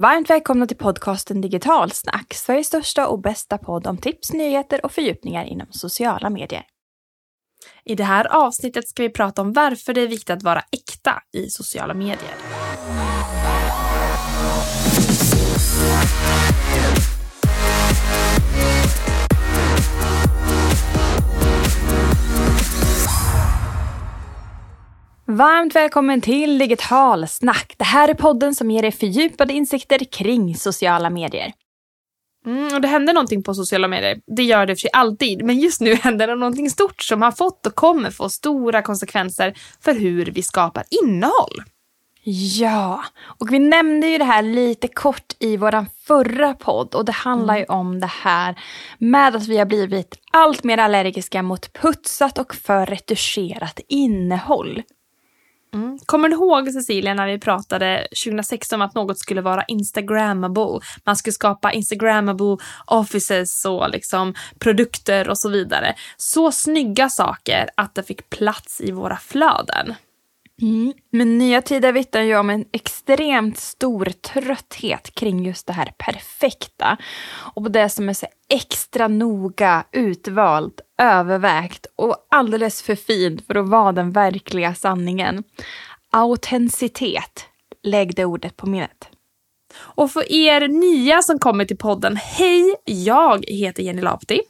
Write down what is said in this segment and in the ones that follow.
Varmt välkomna till podcasten Digitalsnack, Sveriges största och bästa podd om tips, nyheter och fördjupningar inom sociala medier. I det här avsnittet ska vi prata om varför det är viktigt att vara äkta i sociala medier. Varmt välkommen till Digital Snack. Det här är podden som ger dig fördjupade insikter kring sociala medier. Mm, och det händer någonting på sociala medier. Det gör det för sig alltid. Men just nu händer det någonting stort som har fått och kommer få stora konsekvenser för hur vi skapar innehåll. Ja, och vi nämnde ju det här lite kort i vår förra podd och det handlar ju om det här med att vi har blivit allt mer allergiska mot putsat och för retuscherat innehåll. Mm. Kommer du ihåg Cecilia när vi pratade 2016 om att något skulle vara instagrammable? Man skulle skapa instagrammable offices och liksom produkter och så vidare. Så snygga saker att det fick plats i våra flöden. Mm. Men nya tider vittnar ju om en extremt stor trötthet kring just det här perfekta. Och på det som är så extra noga utvalt, övervägt och alldeles för fint för att vara den verkliga sanningen. Autenticitet. Lägg det ordet på minnet. Och för er nya som kommer till podden, hej! Jag heter Jenny Lapti.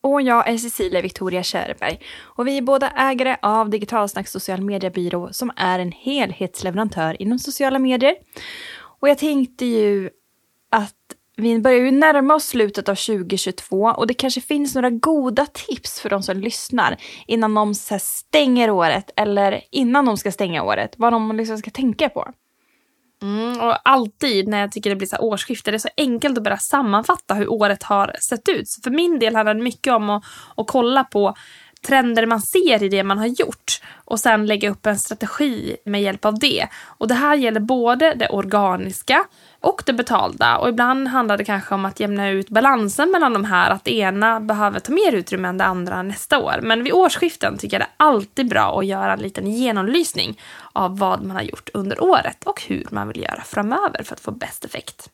Och jag är Cecilia Victoria Kärberg. Och vi är båda ägare av Digitalsnacks social mediebyrå som är en helhetsleverantör inom sociala medier. Och jag tänkte ju att vi börjar ju närma oss slutet av 2022 och det kanske finns några goda tips för de som lyssnar innan de stänger året eller innan de ska stänga året. Vad de liksom ska tänka på. Mm, och alltid när jag tycker det blir så här årsskifte, det är så enkelt att börja sammanfatta hur året har sett ut. Så för min del handlar det mycket om att, att kolla på trender man ser i det man har gjort och sen lägga upp en strategi med hjälp av det. Och det här gäller både det organiska och det betalda. Och ibland handlar det kanske om att jämna ut balansen mellan de här, att det ena behöver ta mer utrymme än det andra nästa år. Men vid årsskiften tycker jag det är alltid bra att göra en liten genomlysning av vad man har gjort under året och hur man vill göra framöver för att få bäst effekt.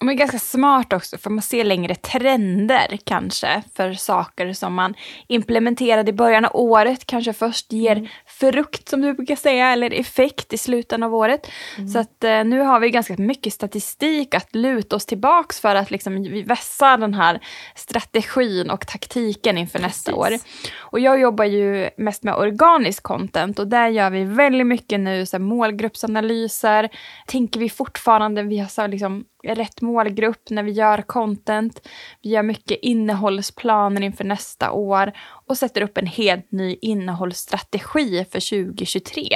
Är ganska smart också för man ser längre trender kanske för saker som man implementerade i början av året kanske först ger mm. frukt som du brukar säga eller effekt i slutet av året. Mm. Så att eh, nu har vi ganska mycket statistik att luta oss tillbaks för att liksom vässa den här strategin och taktiken inför Precis. nästa år. Och jag jobbar ju mest med organisk content och där gör vi väldigt mycket nu så här, målgruppsanalyser. Tänker vi fortfarande, vi har så liksom rätt målgrupp när vi gör content. Vi gör mycket innehållsplaner inför nästa år och sätter upp en helt ny innehållsstrategi för 2023.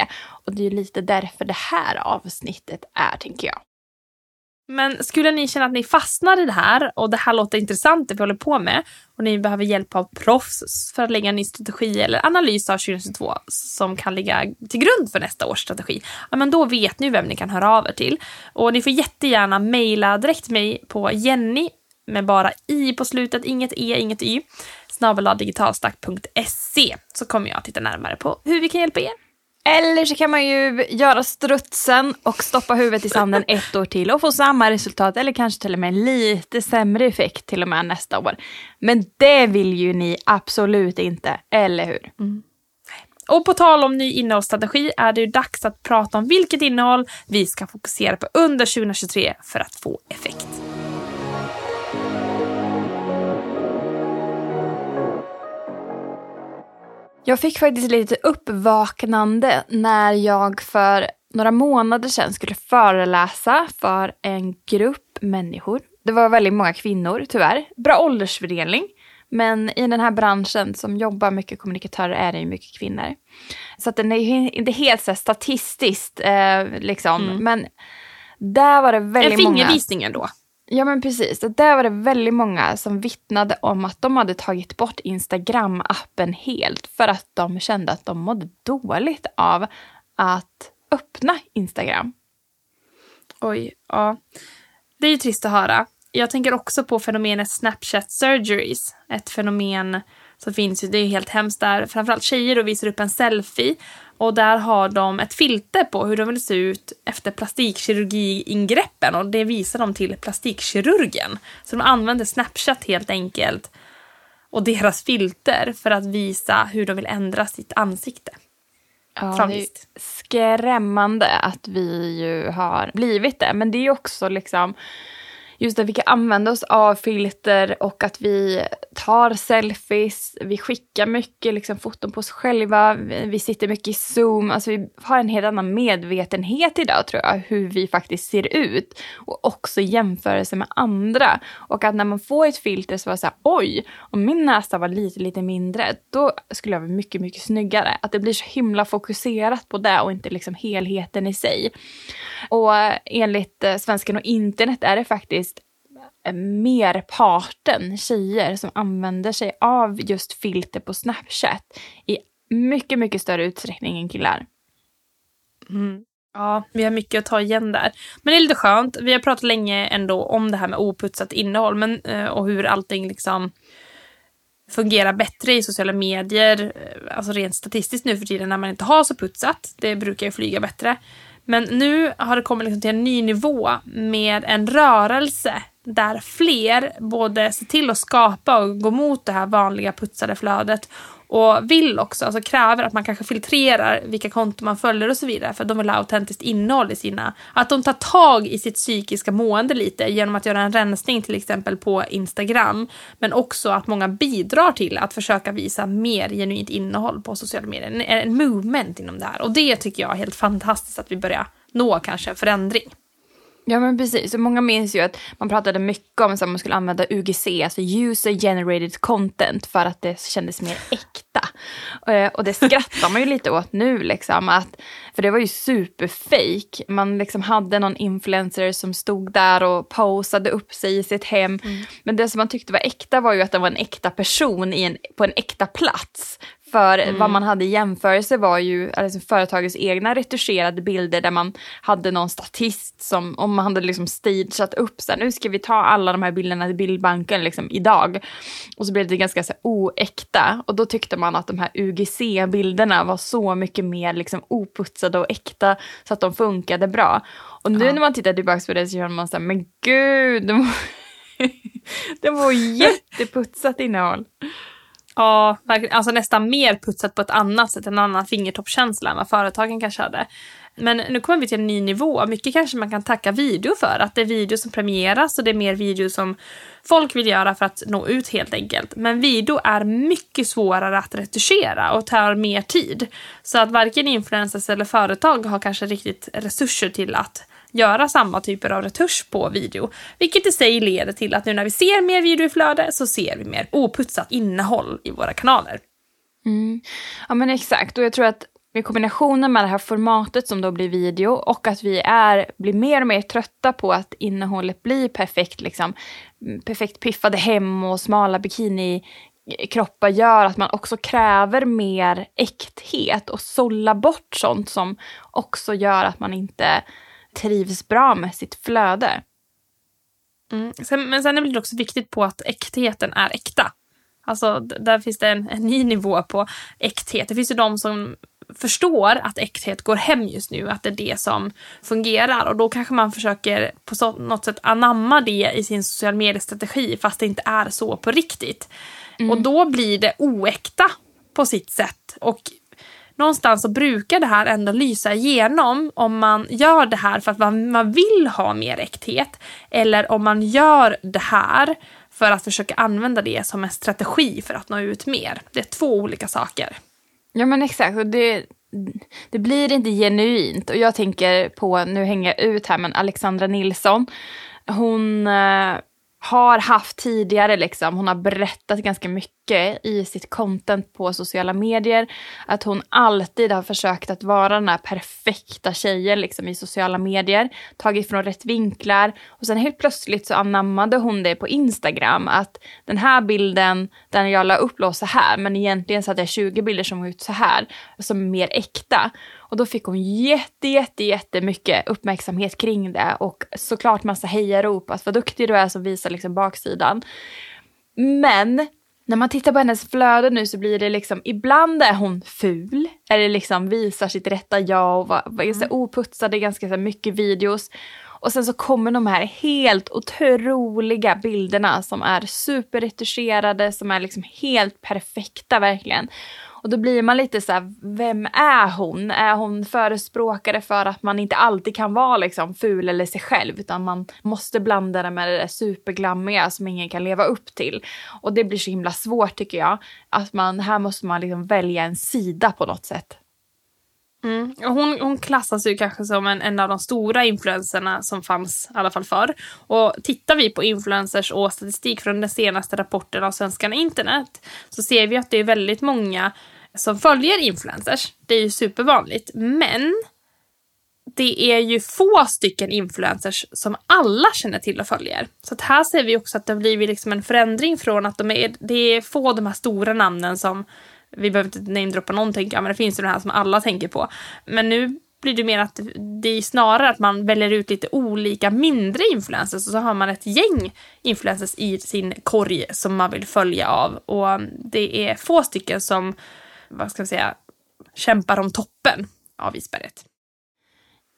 Och det är lite därför det här avsnittet är, tänker jag. Men skulle ni känna att ni fastnar i det här och det här låter intressant det vi håller på med och ni behöver hjälp av proffs för att lägga en ny strategi eller analys av 2022 som kan ligga till grund för nästa års strategi. Ja, men då vet ni vem ni kan höra av er till. Och ni får jättegärna mejla direkt mig på Jenny med bara i på slutet, inget e, inget y, snabeladigitalstack.se så kommer jag titta närmare på hur vi kan hjälpa er. Eller så kan man ju göra strutsen och stoppa huvudet i sanden ett år till och få samma resultat eller kanske till och med lite sämre effekt till och med nästa år. Men det vill ju ni absolut inte, eller hur? Mm. Och på tal om ny innehållsstrategi är det ju dags att prata om vilket innehåll vi ska fokusera på under 2023 för att få effekt. Jag fick faktiskt lite uppvaknande när jag för några månader sedan skulle föreläsa för en grupp människor. Det var väldigt många kvinnor tyvärr. Bra åldersfördelning. Men i den här branschen som jobbar mycket kommunikatörer är det ju mycket kvinnor. Så att den är inte helt så statistiskt eh, liksom. Mm. Men där var det väldigt många. En fingervisning ändå. Ja men precis. Och där var det väldigt många som vittnade om att de hade tagit bort Instagram-appen helt för att de kände att de mådde dåligt av att öppna Instagram. Oj, ja. Det är ju trist att höra. Jag tänker också på fenomenet Snapchat surgeries. Ett fenomen så finns ju, det är helt hemskt där, framförallt tjejer då visar upp en selfie och där har de ett filter på hur de vill se ut efter plastikkirurgiingreppen och det visar de till plastikkirurgen. Så de använder Snapchat helt enkelt och deras filter för att visa hur de vill ändra sitt ansikte. Ja, det är skrämmande att vi ju har blivit det. Men det är också liksom just att vi kan använda oss av filter och att vi tar selfies, vi skickar mycket liksom, foton på oss själva, vi sitter mycket i zoom, alltså vi har en helt annan medvetenhet idag tror jag, hur vi faktiskt ser ut. Och också jämförelse med andra. Och att när man får ett filter så var det så här, oj, om min näsa var lite, lite mindre, då skulle jag vara mycket, mycket snyggare. Att det blir så himla fokuserat på det och inte liksom helheten i sig. Och enligt eh, Svensken Svenskan och internet är det faktiskt Eh, merparten tjejer som använder sig av just filter på Snapchat i mycket, mycket större utsträckning än killar. Mm. Ja, vi har mycket att ta igen där. Men det är lite skönt. Vi har pratat länge ändå om det här med oputsat innehåll men, eh, och hur allting liksom fungerar bättre i sociala medier. Eh, alltså rent statistiskt nu för tiden när man inte har så putsat. Det brukar ju flyga bättre. Men nu har det kommit liksom till en ny nivå med en rörelse där fler både ser till att skapa och gå mot det här vanliga putsade flödet och vill också, alltså kräver att man kanske filtrerar vilka konton man följer och så vidare för att de vill ha autentiskt innehåll i sina, att de tar tag i sitt psykiska mående lite genom att göra en rensning till exempel på Instagram men också att många bidrar till att försöka visa mer genuint innehåll på sociala medier, en, en movement inom det här. Och det tycker jag är helt fantastiskt att vi börjar nå kanske en förändring. Ja men precis, och många minns ju att man pratade mycket om att man skulle använda UGC, alltså user generated content, för att det kändes mer äkta. Eh, och det skrattar man ju lite åt nu liksom, att, för det var ju superfake. Man liksom hade någon influencer som stod där och posade upp sig i sitt hem. Mm. Men det som man tyckte var äkta var ju att det var en äkta person en, på en äkta plats. För mm. vad man hade i jämförelse var ju alltså företagets egna retuscherade bilder där man hade någon statist som, om man hade liksom stageat upp så här, nu ska vi ta alla de här bilderna till bildbanken liksom idag. Och så blev det ganska så här, oäkta och då tyckte man att de här UGC-bilderna var så mycket mer liksom oputsade och äkta så att de funkade bra. Och nu ja. när man tittar tillbaka på det så känner man så här, men gud, det var, det var jätteputsat innehåll. Ja, alltså nästan mer putsat på ett annat sätt, en annan fingertoppskänsla än vad företagen kanske hade. Men nu kommer vi till en ny nivå. Mycket kanske man kan tacka video för. Att det är video som premieras och det är mer video som folk vill göra för att nå ut helt enkelt. Men video är mycket svårare att retuschera och tar mer tid. Så att varken influencers eller företag har kanske riktigt resurser till att göra samma typer av retusch på video. Vilket i sig leder till att nu när vi ser mer video i flöde så ser vi mer oputsat innehåll i våra kanaler. Mm. Ja men exakt och jag tror att i kombinationen med det här formatet som då blir video och att vi är, blir mer och mer trötta på att innehållet blir perfekt, liksom, mm, perfekt piffade hem och smala bikinikroppar gör att man också kräver mer äkthet och sålla bort sånt som också gör att man inte trivs bra med sitt flöde. Mm. Sen, men sen är det också viktigt på att äktheten är äkta. Alltså där finns det en, en ny nivå på äkthet. Det finns ju de som förstår att äkthet går hem just nu, att det är det som fungerar och då kanske man försöker på så, något sätt anamma det i sin social mediestrategi fast det inte är så på riktigt. Mm. Och då blir det oäkta på sitt sätt och någonstans så brukar det här ändå lysa igenom om man gör det här för att man, man vill ha mer äkthet eller om man gör det här för att försöka använda det som en strategi för att nå ut mer. Det är två olika saker. Ja men exakt, och det, det blir inte genuint. Och jag tänker på, nu hänger jag ut här, men Alexandra Nilsson. Hon eh, har haft tidigare, liksom, hon har berättat ganska mycket i sitt content på sociala medier. Att hon alltid har försökt att vara den här perfekta tjejen liksom, i sociala medier. Tagit från rätt vinklar. Och sen helt plötsligt så anammade hon det på Instagram. Att den här bilden, den jag la upp låg så här. Men egentligen så hade jag 20 bilder som var ut så här. Som är mer äkta. Och då fick hon jätte, jätte, jättemycket uppmärksamhet kring det och såklart massa hejarop, att vad duktig du är som visar liksom baksidan. Men när man tittar på hennes flöde nu så blir det liksom, ibland är hon ful, eller liksom visar sitt rätta jag och var, var mm. oputsade, ganska så mycket videos. Och sen så kommer de här helt otroliga bilderna som är superretuscherade, som är liksom helt perfekta verkligen. Och då blir man lite så här, vem är hon? Är hon förespråkare för att man inte alltid kan vara liksom ful eller sig själv, utan man måste blanda det med det där superglammiga som ingen kan leva upp till. Och det blir så himla svårt tycker jag, att man, här måste man liksom välja en sida på något sätt. Mm. Hon, hon klassas ju kanske som en, en av de stora influenserna som fanns, i alla fall förr. Och tittar vi på influencers och statistik från den senaste rapporten av Svenskarna internet så ser vi att det är väldigt många som följer influencers. Det är ju supervanligt. Men det är ju få stycken influencers som alla känner till och följer. Så att här ser vi också att det har blivit liksom en förändring från att de är, det är få de här stora namnen som vi behöver inte namedroppa någonting, jag, men det finns ju den här som alla tänker på. Men nu blir det mer att det är snarare att man väljer ut lite olika mindre influencers och så har man ett gäng influencers i sin korg som man vill följa av. Och det är få stycken som, vad ska vi säga, kämpar om toppen av isberget.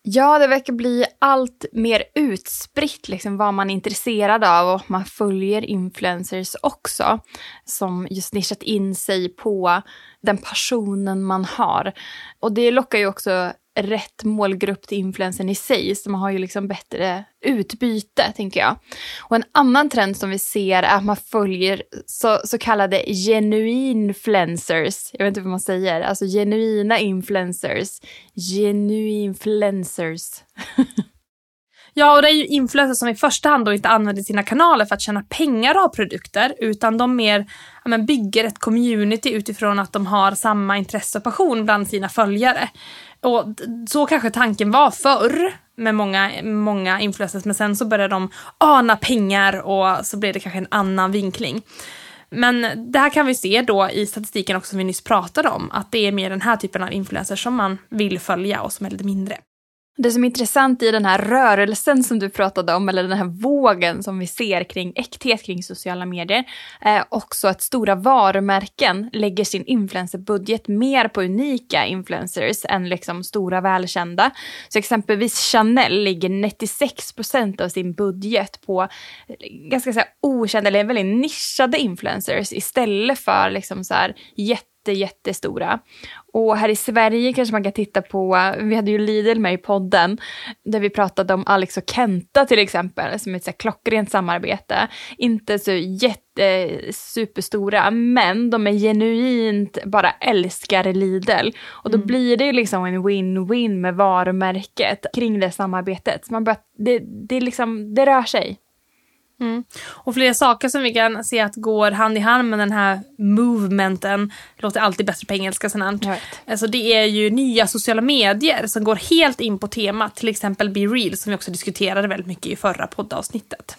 Ja, det verkar bli allt mer utspritt liksom, vad man är intresserad av och man följer influencers också som just nischat in sig på den passionen man har. Och det lockar ju också rätt målgrupp till influensen i sig, så man har ju liksom bättre utbyte, tänker jag. Och en annan trend som vi ser är att man följer så, så kallade genuinfluencers. Jag vet inte vad man säger, alltså genuina influencers. Genuinfluencers. Ja, och det är ju influencers som i första hand då inte använder sina kanaler för att tjäna pengar av produkter, utan de mer ja, men bygger ett community utifrån att de har samma intresse och passion bland sina följare. Och så kanske tanken var förr med många, många influencers, men sen så började de ana pengar och så blev det kanske en annan vinkling. Men det här kan vi se då i statistiken också som vi nyss pratade om, att det är mer den här typen av influencers som man vill följa och som är lite mindre. Det som är intressant i den här rörelsen som du pratade om, eller den här vågen som vi ser kring äkthet kring sociala medier, är också att stora varumärken lägger sin influencerbudget mer på unika influencers än liksom stora välkända. Så exempelvis Chanel ligger 96 procent av sin budget på eh, ganska så här, okända eller väldigt nischade influencers istället för liksom så här, jätte jätte, jättestora. Och här i Sverige kanske man kan titta på, vi hade ju Lidl med i podden, där vi pratade om Alex och Kenta till exempel, som är ett så klockrent samarbete. Inte så jätte superstora, men de är genuint bara älskar Lidl. Och då mm. blir det ju liksom en win-win med varumärket kring det samarbetet. Så man bara, det, det, liksom, det rör sig. Mm. Och flera saker som vi kan se att går hand i hand med den här movementen, låter alltid bättre på engelska sånt. Alltså det är ju nya sociala medier som går helt in på temat, till exempel Be Real som vi också diskuterade väldigt mycket i förra poddavsnittet.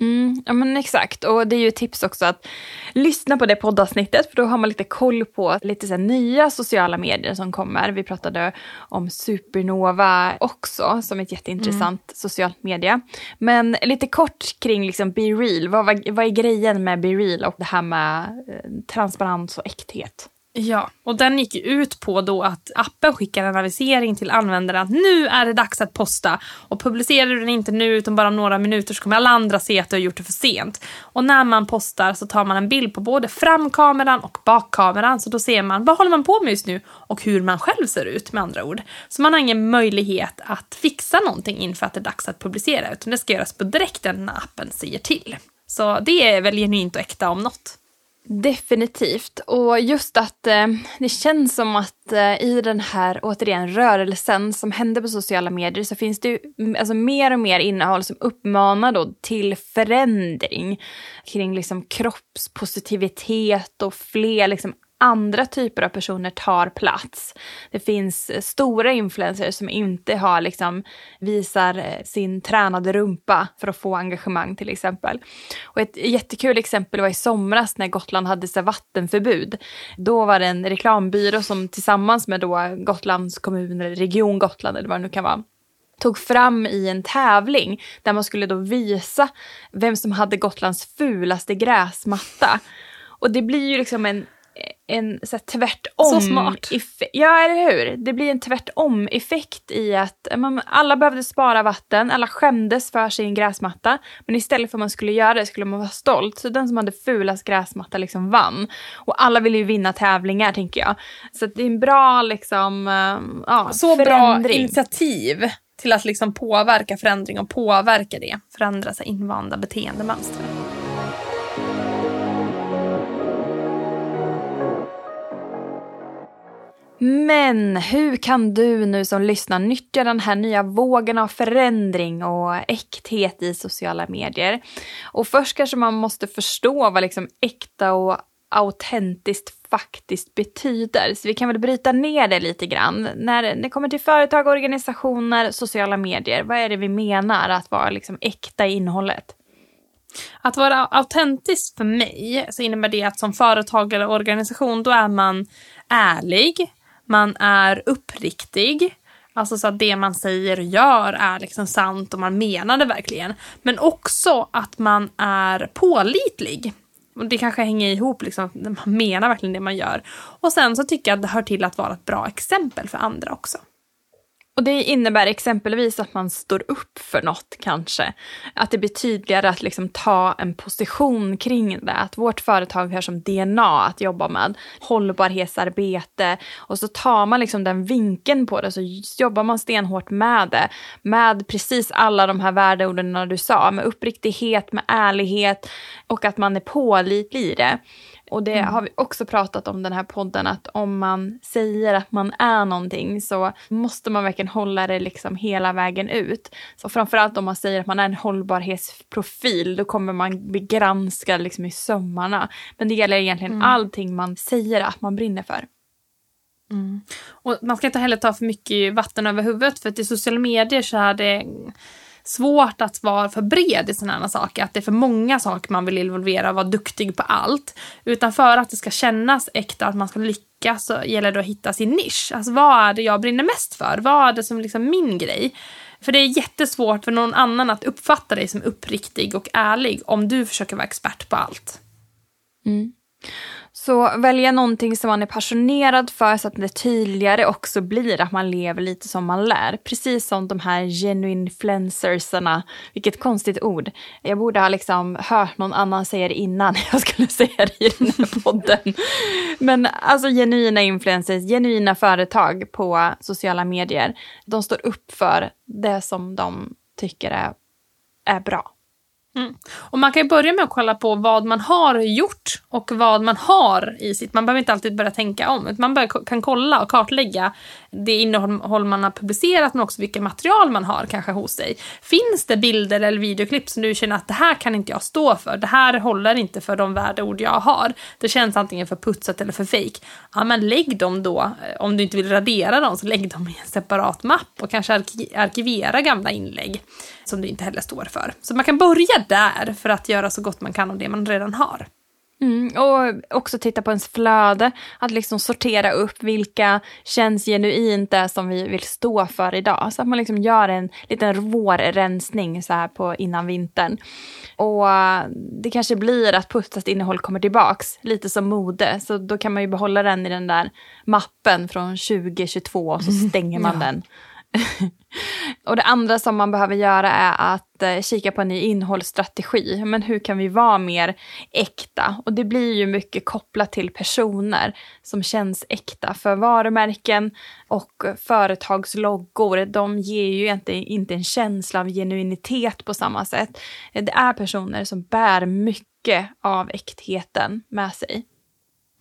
Mm, ja men exakt, och det är ju ett tips också att lyssna på det poddavsnittet för då har man lite koll på lite så nya sociala medier som kommer. Vi pratade om Supernova också som ett jätteintressant mm. socialt media. Men lite kort kring liksom Be Real, vad, vad, vad är grejen med Be Real och det här med eh, transparens och äkthet? Ja, och den gick ut på då att appen skickar en avisering till användaren att nu är det dags att posta. Och publicerar du den inte nu utan bara några minuter så kommer alla andra se att du har gjort det för sent. Och när man postar så tar man en bild på både framkameran och bakkameran så då ser man vad håller man på med just nu och hur man själv ser ut med andra ord. Så man har ingen möjlighet att fixa någonting inför att det är dags att publicera utan det ska göras på direkten när appen säger till. Så det är väl genuint och äkta om något. Definitivt. Och just att eh, det känns som att eh, i den här, återigen, rörelsen som händer på sociala medier så finns det ju mm, alltså, mer och mer innehåll som uppmanar då till förändring kring liksom kroppspositivitet och fler liksom andra typer av personer tar plats. Det finns eh, stora influencers som inte har liksom, visar eh, sin tränade rumpa för att få engagemang till exempel. Och ett jättekul exempel var i somras när Gotland hade så vattenförbud. Då var det en reklambyrå som tillsammans med då Gotlands kommun eller Region Gotland eller vad det nu kan vara tog fram i en tävling där man skulle då visa vem som hade Gotlands fulaste gräsmatta. Och det blir ju liksom en en så här, tvärtom. Så smart. Ja, eller hur? Det blir en tvärtom-effekt i att man, alla behövde spara vatten, alla skämdes för sin gräsmatta. Men istället för att man skulle göra det skulle man vara stolt. Så den som hade fulast gräsmatta liksom vann. Och alla ville ju vinna tävlingar, tänker jag. Så det är en bra liksom, uh, ja, Så förändring. bra initiativ till att liksom påverka förändring och påverka det. Förändra sig invanda beteendemönster. Men hur kan du nu som lyssnar nyttja den här nya vågen av förändring och äkthet i sociala medier? Och först kanske man måste förstå vad liksom äkta och autentiskt faktiskt betyder. Så vi kan väl bryta ner det lite grann. När det kommer till företag, organisationer, sociala medier, vad är det vi menar att vara liksom äkta i innehållet? Att vara autentisk för mig så innebär det att som företag eller organisation då är man ärlig, man är uppriktig. Alltså så att det man säger och gör är liksom sant och man menar det verkligen. Men också att man är pålitlig. Och det kanske hänger ihop, liksom, man menar verkligen det man gör. Och sen så tycker jag att det hör till att vara ett bra exempel för andra också. Och det innebär exempelvis att man står upp för något kanske. Att det blir tydligare att liksom ta en position kring det. Att vårt företag har som DNA att jobba med hållbarhetsarbete och så tar man liksom den vinkeln på det så jobbar man stenhårt med det. Med precis alla de här värdeorden du sa, med uppriktighet, med ärlighet och att man är pålitlig i det. Och det mm. har vi också pratat om den här podden att om man säger att man är någonting så måste man verkligen hålla det liksom hela vägen ut. Så framförallt om man säger att man är en hållbarhetsprofil då kommer man bli granskad liksom i sömmarna. Men det gäller egentligen mm. allting man säger att man brinner för. Mm. Och man ska inte heller ta för mycket vatten över huvudet för att i sociala medier så är det svårt att vara för bred i sådana här saker. Att det är för många saker man vill involvera och vara duktig på allt. Utan för att det ska kännas äkta, att man ska lyckas, så gäller det att hitta sin nisch. Alltså vad är det jag brinner mest för? Vad är det som är liksom min grej? För det är jättesvårt för någon annan att uppfatta dig som uppriktig och ärlig om du försöker vara expert på allt. Mm. Så välja någonting som man är passionerad för så att det tydligare också blir att man lever lite som man lär. Precis som de här genuinfluencersarna. Vilket konstigt ord. Jag borde ha liksom hört någon annan säga det innan jag skulle säga det i den här podden. Men alltså genuina influencers, genuina företag på sociala medier. De står upp för det som de tycker är, är bra. Mm. Och man kan ju börja med att kolla på vad man har gjort och vad man har i sitt. Man behöver inte alltid börja tänka om. utan Man kan kolla och kartlägga det innehåll man har publicerat men också vilka material man har kanske hos sig. Finns det bilder eller videoklipp som du känner att det här kan inte jag stå för. Det här håller inte för de värdeord jag har. Det känns antingen för putsat eller för fejk. Ja men lägg dem då, eh, om du inte vill radera dem, så lägg dem i en separat mapp och kanske arkivera gamla inlägg som du inte heller står för. Så man kan börja där för att göra så gott man kan av det man redan har. Mm, och också titta på ens flöde, att liksom sortera upp vilka känns genuint det som vi vill stå för idag. Så att man liksom gör en liten vårrensning så här på innan vintern. Och det kanske blir att putsat innehåll kommer tillbaks, lite som mode. Så då kan man ju behålla den i den där mappen från 2022 och så stänger man ja. den och det andra som man behöver göra är att eh, kika på en ny innehållsstrategi. Men hur kan vi vara mer äkta? Och det blir ju mycket kopplat till personer som känns äkta. För varumärken och företagsloggor, de ger ju inte, inte en känsla av genuinitet på samma sätt. Det är personer som bär mycket av äktheten med sig.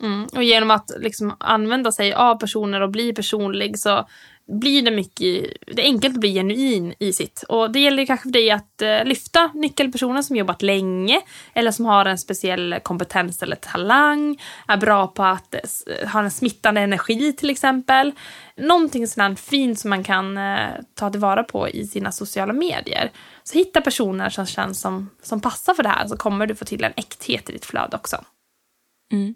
Mm. Och genom att liksom använda sig av personer och bli personlig så blir det mycket, det är enkelt att bli genuin i sitt. Och det gäller kanske för dig att eh, lyfta nyckelpersoner som jobbat länge eller som har en speciell kompetens eller talang, är bra på att eh, eh, ha en smittande energi till exempel. Någonting sådant fint som man kan ta tillvara på i sina sociala medier. Så hitta personer som känns som, som passar för det här så kommer du få till en äkthet i ditt flöde också. Mm.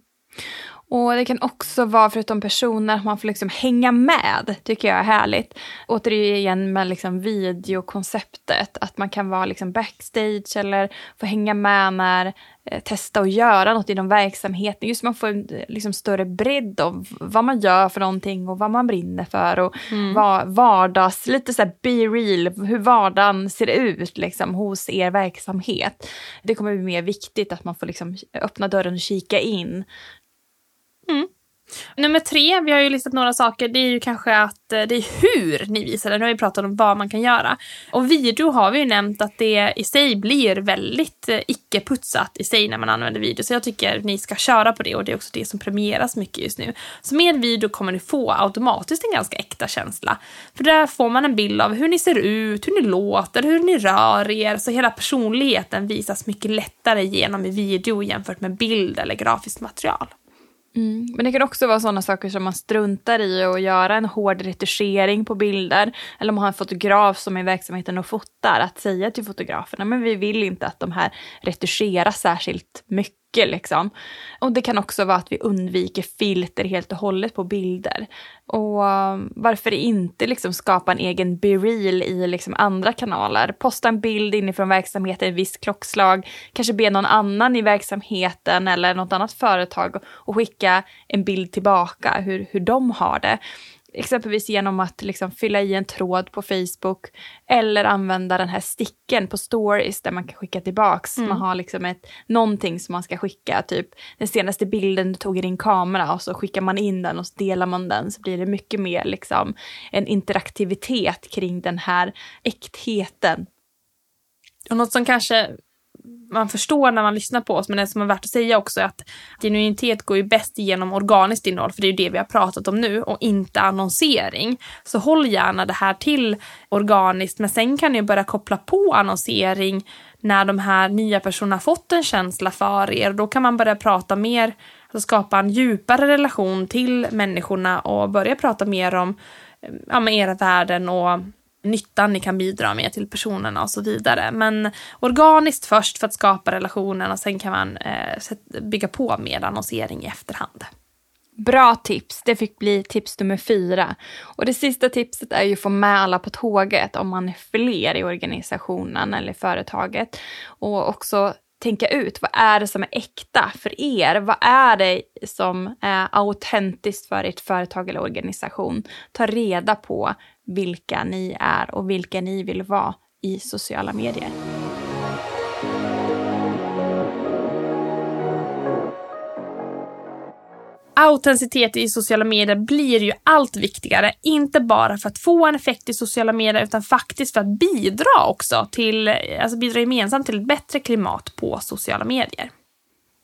Och det kan också vara förutom personer att man får liksom hänga med, tycker jag är härligt. Återigen med liksom videokonceptet, att man kan vara liksom backstage eller få hänga med när eh, testa att göra något inom verksamheten. Just man får en liksom, större bredd av vad man gör för någonting och vad man brinner för. Och mm. vad, vardags, lite så här be real, hur vardagen ser ut liksom, hos er verksamhet. Det kommer bli mer viktigt att man får liksom, öppna dörren och kika in. Nummer tre, vi har ju listat några saker, det är ju kanske att eh, det är hur ni visar det. Nu har vi pratat om vad man kan göra. Och video har vi ju nämnt att det i sig blir väldigt eh, icke-putsat i sig när man använder video. Så jag tycker ni ska köra på det och det är också det som premieras mycket just nu. Så med video kommer ni få automatiskt en ganska äkta känsla. För där får man en bild av hur ni ser ut, hur ni låter, hur ni rör er. Så hela personligheten visas mycket lättare genom i video jämfört med bild eller grafiskt material. Mm. Men det kan också vara sådana saker som man struntar i att göra en hård retuschering på bilder. Eller om man har en fotograf som är i verksamheten och fotar, att säga till fotograferna, men vi vill inte att de här retuscheras särskilt mycket mycket. Liksom. Och det kan också vara att vi undviker filter helt och hållet på bilder. Och um, varför inte liksom skapa en egen be-real i liksom andra kanaler? Posta en bild inifrån verksamheten i ett visst klockslag, kanske be någon annan i verksamheten eller något annat företag och skicka en bild tillbaka hur, hur de har det exempelvis genom att liksom fylla i en tråd på Facebook eller använda den här sticken på stories där man kan skicka tillbaks. Mm. Man har liksom ett, någonting som man ska skicka, typ den senaste bilden du tog i din kamera och så skickar man in den och så delar man den så blir det mycket mer liksom en interaktivitet kring den här äktheten. Och något som kanske man förstår när man lyssnar på oss, men det som är värt att säga också är att genuinitet går ju bäst igenom organiskt innehåll, för det är ju det vi har pratat om nu, och inte annonsering. Så håll gärna det här till organiskt, men sen kan ni börja koppla på annonsering när de här nya personerna fått en känsla för er. Då kan man börja prata mer, alltså skapa en djupare relation till människorna och börja prata mer om ja, era värden och nyttan ni kan bidra med till personerna och så vidare. Men organiskt först för att skapa relationen och sen kan man eh, bygga på med annonsering i efterhand. Bra tips, det fick bli tips nummer fyra. Och det sista tipset är ju att få med alla på tåget om man är fler i organisationen eller företaget. Och också tänka ut vad är det som är äkta för er? Vad är det som är autentiskt för ert företag eller organisation? Ta reda på vilka ni är och vilka ni vill vara i sociala medier. Autenticitet i sociala medier blir ju allt viktigare, inte bara för att få en effekt i sociala medier utan faktiskt för att bidra också till, alltså bidra gemensamt till ett bättre klimat på sociala medier.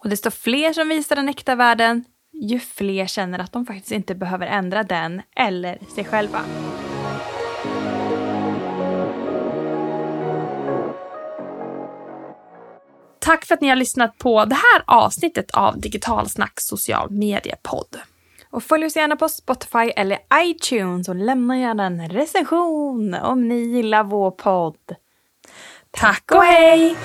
Och desto fler som visar den äkta världen, ju fler känner att de faktiskt inte behöver ändra den eller sig själva. Tack för att ni har lyssnat på det här avsnittet av Digitalsnack social mediepodd. Och följ oss gärna på Spotify eller iTunes och lämna gärna en recension om ni gillar vår podd. Tack och hej!